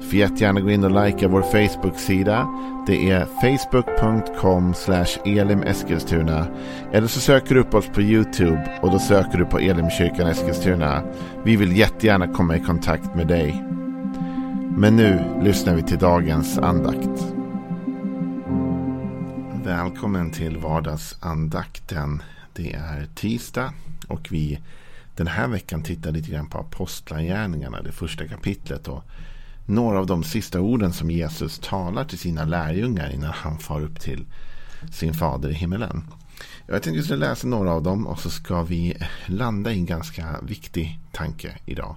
Får jättegärna gå in och likea vår Facebook-sida. Det är facebook.com elimeskilstuna. Eller så söker du upp oss på YouTube och då söker du på Elimkyrkan Eskilstuna. Vi vill jättegärna komma i kontakt med dig. Men nu lyssnar vi till dagens andakt. Välkommen till vardagsandakten. Det är tisdag och vi den här veckan tittar lite grann på Apostlagärningarna, det första kapitlet. Och några av de sista orden som Jesus talar till sina lärjungar innan han far upp till sin fader i himmelen. Jag tänkte att skulle läsa några av dem och så ska vi landa i en ganska viktig tanke idag.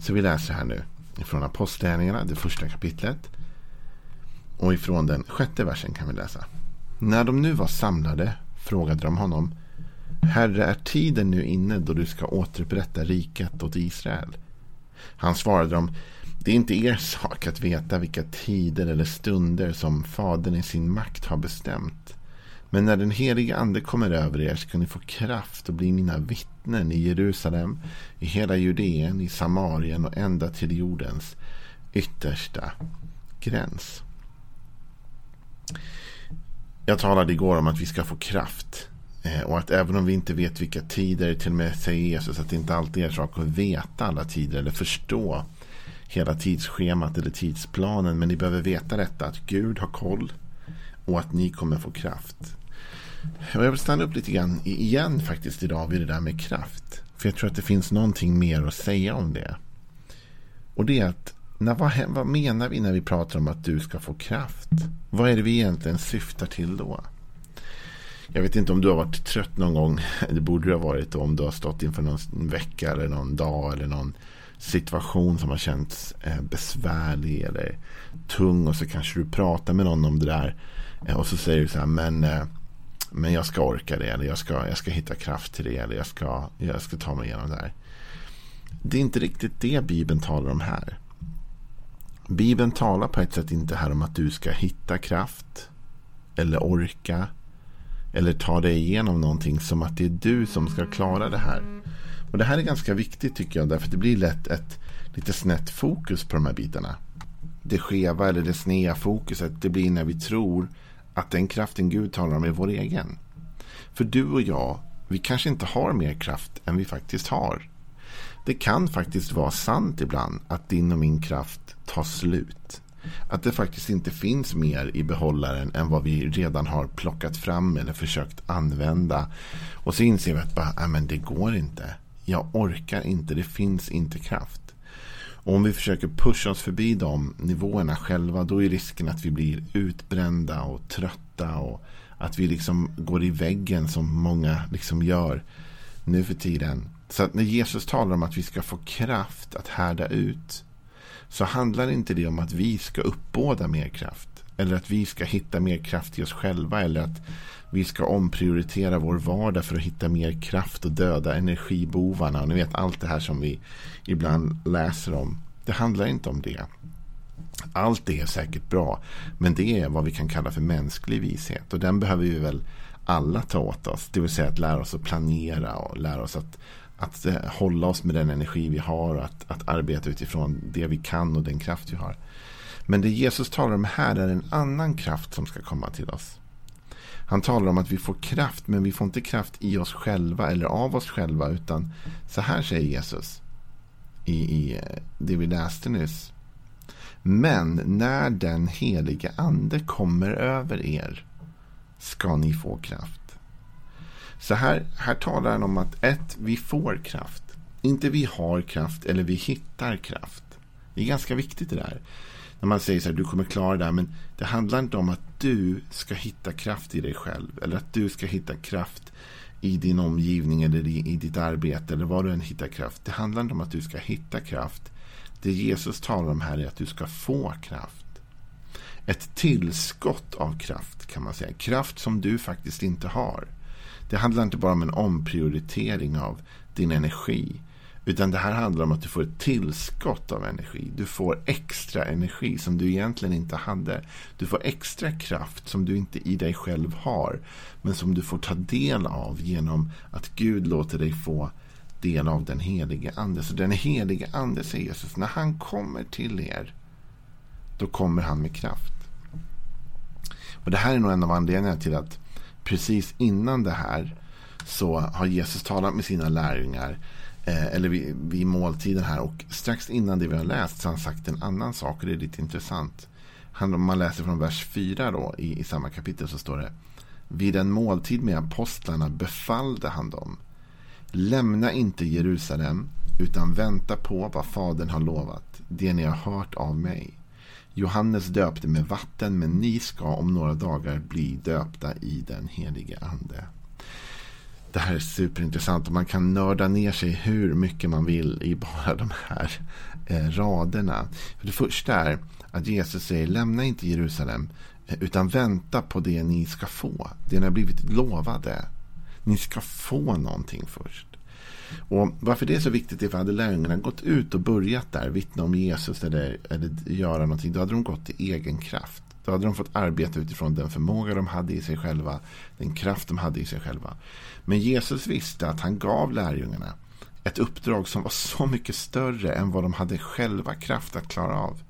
Så vi läser här nu från Apostlagärningarna, det första kapitlet. Och ifrån den sjätte versen kan vi läsa. När de nu var samlade frågade de honom Herre, är tiden nu inne då du ska återupprätta riket åt Israel? Han svarade dem det är inte er sak att veta vilka tider eller stunder som Fadern i sin makt har bestämt. Men när den helige Ande kommer över er ska ni få kraft och bli mina vittnen i Jerusalem, i hela Judeen, i Samarien och ända till jordens yttersta gräns. Jag talade igår om att vi ska få kraft. Eh, och att även om vi inte vet vilka tider, till och med säger Jesus att det inte alltid är sak att veta alla tider eller förstå hela tidsschemat eller tidsplanen. Men ni behöver veta detta att Gud har koll och att ni kommer få kraft. Och jag vill stanna upp lite grann igen faktiskt idag vid det där med kraft. För jag tror att det finns någonting mer att säga om det. Och det är att när, vad, vad menar vi när vi pratar om att du ska få kraft? Vad är det vi egentligen syftar till då? Jag vet inte om du har varit trött någon gång. Det borde du ha varit om du har stått inför någon vecka eller någon dag eller någon situation som har känts eh, besvärlig eller tung och så kanske du pratar med någon om det där eh, och så säger du så här men, eh, men jag ska orka det eller jag ska, jag ska hitta kraft till det eller jag ska, jag ska ta mig igenom det här. Det är inte riktigt det Bibeln talar om här. Bibeln talar på ett sätt inte här om att du ska hitta kraft eller orka eller ta dig igenom någonting som att det är du som ska klara det här. Och Det här är ganska viktigt tycker jag. Därför att det blir lätt ett lite snett fokus på de här bitarna. Det skeva eller det sneda fokuset det blir när vi tror att den kraften Gud talar om är vår egen. För du och jag, vi kanske inte har mer kraft än vi faktiskt har. Det kan faktiskt vara sant ibland att din och min kraft tar slut. Att det faktiskt inte finns mer i behållaren än vad vi redan har plockat fram eller försökt använda. Och så inser vi att bara, äh, men det går inte. Jag orkar inte, det finns inte kraft. Och om vi försöker pusha oss förbi de nivåerna själva då är risken att vi blir utbrända och trötta och att vi liksom går i väggen som många liksom gör nu för tiden. Så att när Jesus talar om att vi ska få kraft att härda ut så handlar inte det om att vi ska uppbåda mer kraft. Eller att vi ska hitta mer kraft i oss själva. Eller att vi ska omprioritera vår vardag för att hitta mer kraft och döda energibovarna. Och ni vet allt det här som vi ibland läser om. Det handlar inte om det. Allt det är säkert bra. Men det är vad vi kan kalla för mänsklig vishet. Och den behöver vi väl alla ta åt oss. Det vill säga att lära oss att planera och lära oss att, att eh, hålla oss med den energi vi har. Och att, att arbeta utifrån det vi kan och den kraft vi har. Men det Jesus talar om här är en annan kraft som ska komma till oss. Han talar om att vi får kraft, men vi får inte kraft i oss själva eller av oss själva. Utan så här säger Jesus i, i eh, det vi läste nyss. Men när den helige ande kommer över er ska ni få kraft. Så här, här talar han om att ett, vi får kraft. Inte vi har kraft eller vi hittar kraft. Det är ganska viktigt det där när man säger så här, du kommer klara det här. Men det handlar inte om att du ska hitta kraft i dig själv. Eller att du ska hitta kraft i din omgivning eller i, i ditt arbete. Eller var du än hittar kraft. Det handlar inte om att du ska hitta kraft. Det Jesus talar om här är att du ska få kraft. Ett tillskott av kraft kan man säga. Kraft som du faktiskt inte har. Det handlar inte bara om en omprioritering av din energi. Utan det här handlar om att du får ett tillskott av energi. Du får extra energi som du egentligen inte hade. Du får extra kraft som du inte i dig själv har. Men som du får ta del av genom att Gud låter dig få del av den helige ande. Så den helige ande, säger Jesus, när han kommer till er, då kommer han med kraft. Och Det här är nog en av anledningarna till att precis innan det här så har Jesus talat med sina lärjungar Eh, eller vid, vid måltiden här och strax innan det vi har läst så har han sagt en annan sak och det är lite intressant. Han, om man läser från vers 4 då i, i samma kapitel så står det Vid en måltid med apostlarna befallde han dem Lämna inte Jerusalem utan vänta på vad Fadern har lovat, det ni har hört av mig. Johannes döpte med vatten, men ni ska om några dagar bli döpta i den helige Ande. Det här är superintressant och man kan nörda ner sig hur mycket man vill i bara de här eh, raderna. För det första är att Jesus säger lämna inte Jerusalem eh, utan vänta på det ni ska få. Det ni har blivit lovade. Ni ska få någonting först. Och Varför det är så viktigt är för hade lärjungarna gått ut och börjat där, vittna om Jesus eller, eller göra någonting, då hade de gått i egen kraft. Då hade de fått arbeta utifrån den förmåga de hade i sig själva, den kraft de hade i sig själva. Men Jesus visste att han gav lärjungarna ett uppdrag som var så mycket större än vad de hade själva kraft att klara av.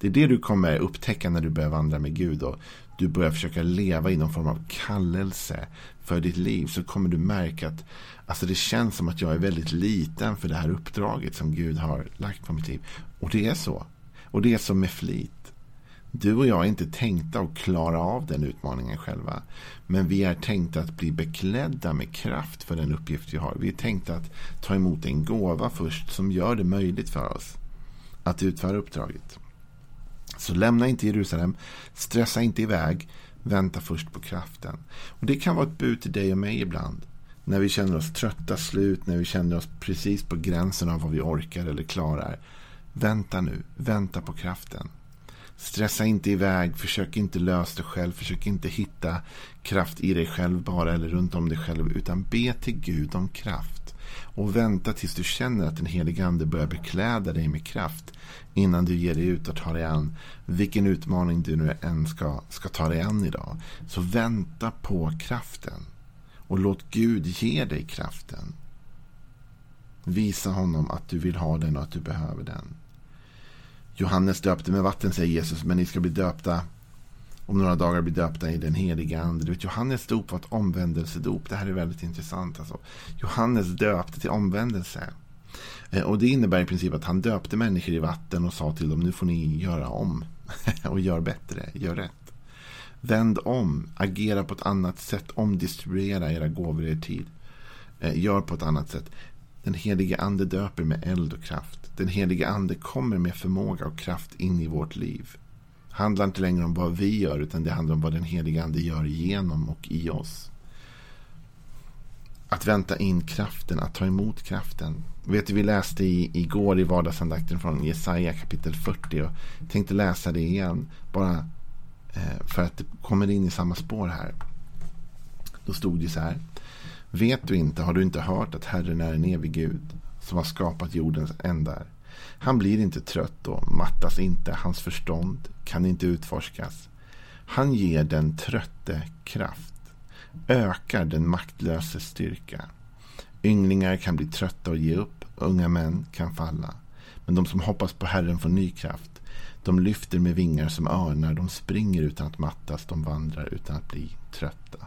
Det är det du kommer upptäcka när du börjar vandra med Gud och du börjar försöka leva i någon form av kallelse för ditt liv så kommer du märka att alltså det känns som att jag är väldigt liten för det här uppdraget som Gud har lagt på mitt liv. Och det är så. Och det är så med flit. Du och jag är inte tänkta att klara av den utmaningen själva. Men vi är tänkta att bli beklädda med kraft för den uppgift vi har. Vi är tänkta att ta emot en gåva först som gör det möjligt för oss att utföra uppdraget. Så lämna inte Jerusalem, stressa inte iväg, vänta först på kraften. Och Det kan vara ett bud till dig och mig ibland. När vi känner oss trötta slut, när vi känner oss precis på gränsen av vad vi orkar eller klarar. Vänta nu, vänta på kraften. Stressa inte iväg, försök inte lösa det själv, försök inte hitta kraft i dig själv bara eller runt om dig själv, utan be till Gud om kraft. Och vänta tills du känner att den helige Ande börjar bekläda dig med kraft innan du ger dig ut och tar dig an vilken utmaning du nu än ska, ska ta dig an idag. Så vänta på kraften. Och låt Gud ge dig kraften. Visa honom att du vill ha den och att du behöver den. Johannes döpte med vatten, säger Jesus, men ni ska bli döpta om några dagar blir döpta i den heliga ande. Du vet, Johannes dop var ett omvändelsedop. Det här är väldigt intressant. Alltså. Johannes döpte till omvändelse. Eh, och Det innebär i princip att han döpte människor i vatten och sa till dem nu får ni göra om. och gör bättre, gör rätt. Vänd om, agera på ett annat sätt, omdistribuera era gåvor i er tid. Eh, gör på ett annat sätt. Den helige ande döper med eld och kraft. Den helige ande kommer med förmåga och kraft in i vårt liv. Det handlar inte längre om vad vi gör utan det handlar om vad den helige ande gör genom och i oss. Att vänta in kraften, att ta emot kraften. Vet du, vi läste i, igår i vardagsandakten från Jesaja kapitel 40 och tänkte läsa det igen. Bara eh, för att det kommer in i samma spår här. Då stod det så här. Vet du inte, har du inte hört att Herren är en evig Gud som har skapat jordens ändar. Han blir inte trött och mattas inte. Hans förstånd kan inte utforskas. Han ger den trötte kraft. Ökar den maktlöse styrka. Ynglingar kan bli trötta och ge upp. Unga män kan falla. Men de som hoppas på Herren får ny kraft. De lyfter med vingar som örnar. De springer utan att mattas. De vandrar utan att bli trötta.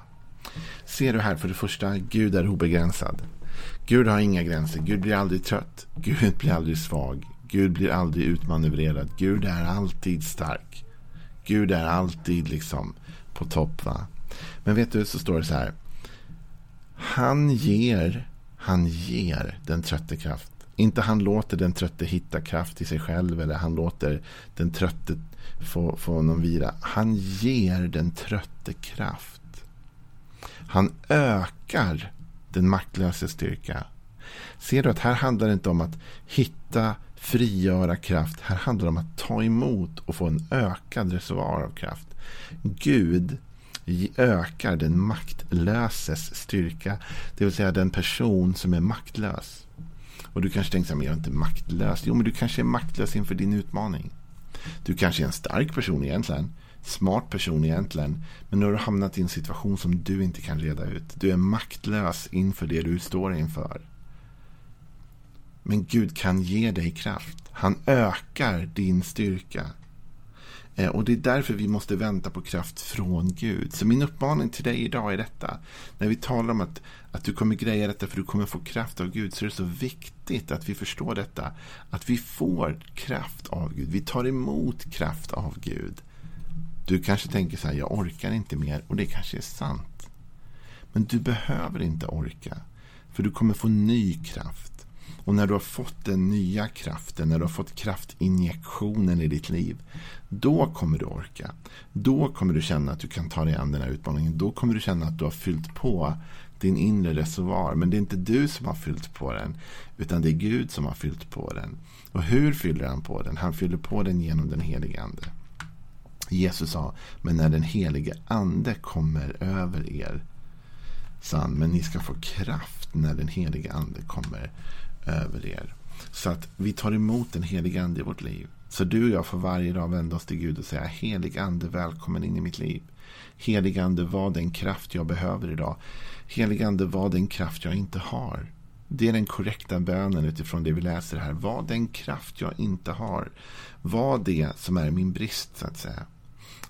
Ser du här för det första, Gud är obegränsad. Gud har inga gränser. Gud blir aldrig trött. Gud blir aldrig svag. Gud blir aldrig utmanövrerad. Gud är alltid stark. Gud är alltid liksom på topp. Va? Men vet du, så står det så här. Han ger, han ger den trötte kraft. Inte han låter den trötte hitta kraft i sig själv eller han låter den trötte få, få någon vila. Han ger den trötte kraft. Han ökar den maktlösa styrka. Ser du att här handlar det inte om att hitta, frigöra kraft. Här handlar det om att ta emot och få en ökad reservoar av kraft. Gud ökar den maktlöses styrka. Det vill säga den person som är maktlös. Och du kanske tänker så här, men jag är inte maktlös. Jo, men du kanske är maktlös inför din utmaning. Du kanske är en stark person egentligen. Smart person egentligen. Men nu har du hamnat i en situation som du inte kan reda ut. Du är maktlös inför det du står inför. Men Gud kan ge dig kraft. Han ökar din styrka. Eh, och det är därför vi måste vänta på kraft från Gud. Så min uppmaning till dig idag är detta. När vi talar om att, att du kommer greja detta för du kommer få kraft av Gud så är det så viktigt att vi förstår detta. Att vi får kraft av Gud. Vi tar emot kraft av Gud. Du kanske tänker så här, jag orkar inte mer. Och det kanske är sant. Men du behöver inte orka. För du kommer få ny kraft. Och när du har fått den nya kraften, när du har fått kraftinjektionen i ditt liv, då kommer du orka. Då kommer du känna att du kan ta dig an den här utmaningen. Då kommer du känna att du har fyllt på din inre reservoar. Men det är inte du som har fyllt på den, utan det är Gud som har fyllt på den. Och hur fyller han på den? Han fyller på den genom den helige ande. Jesus sa, men när den helige ande kommer över er, sa han, men ni ska få kraft när den helige ande kommer över er. Så att vi tar emot den helige ande i vårt liv. Så du och jag får varje dag vända oss till Gud och säga helig ande välkommen in i mitt liv. Helig ande var den kraft jag behöver idag. Helig ande var den kraft jag inte har. Det är den korrekta bönen utifrån det vi läser här. Var den kraft jag inte har. Var det som är min brist så att säga.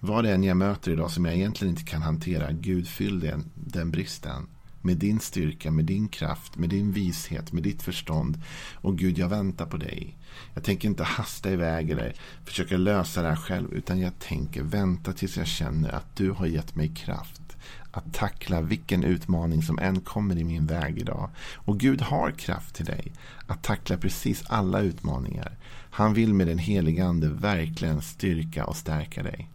Vad det än jag möter idag som jag egentligen inte kan hantera. Gud fyll den, den bristen med din styrka, med din kraft, med din vishet, med ditt förstånd. Och Gud, jag väntar på dig. Jag tänker inte hasta iväg eller försöka lösa det här själv, utan jag tänker vänta tills jag känner att du har gett mig kraft att tackla vilken utmaning som än kommer i min väg idag. Och Gud har kraft till dig att tackla precis alla utmaningar. Han vill med den heliga ande verkligen styrka och stärka dig.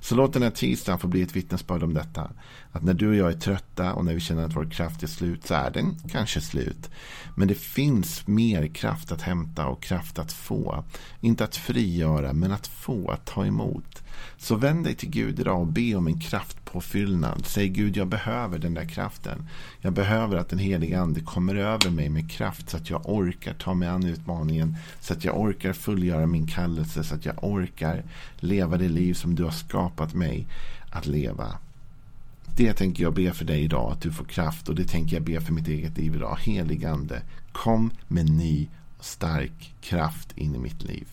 Så låt den här tisdagen få bli ett vittnesbörd om detta. Att när du och jag är trötta och när vi känner att vår kraft är slut så är den kanske slut. Men det finns mer kraft att hämta och kraft att få. Inte att frigöra men att få, att ta emot. Så vänd dig till Gud idag och be om en kraftpåfyllnad. Säg Gud, jag behöver den där kraften. Jag behöver att den heliga ande kommer över mig med kraft så att jag orkar ta mig an utmaningen. Så att jag orkar fullgöra min kallelse. Så att jag orkar leva det liv som du har skapat mig att leva. Det tänker jag be för dig idag, att du får kraft. Och det tänker jag be för mitt eget liv idag. Helig ande, kom med ny stark kraft in i mitt liv.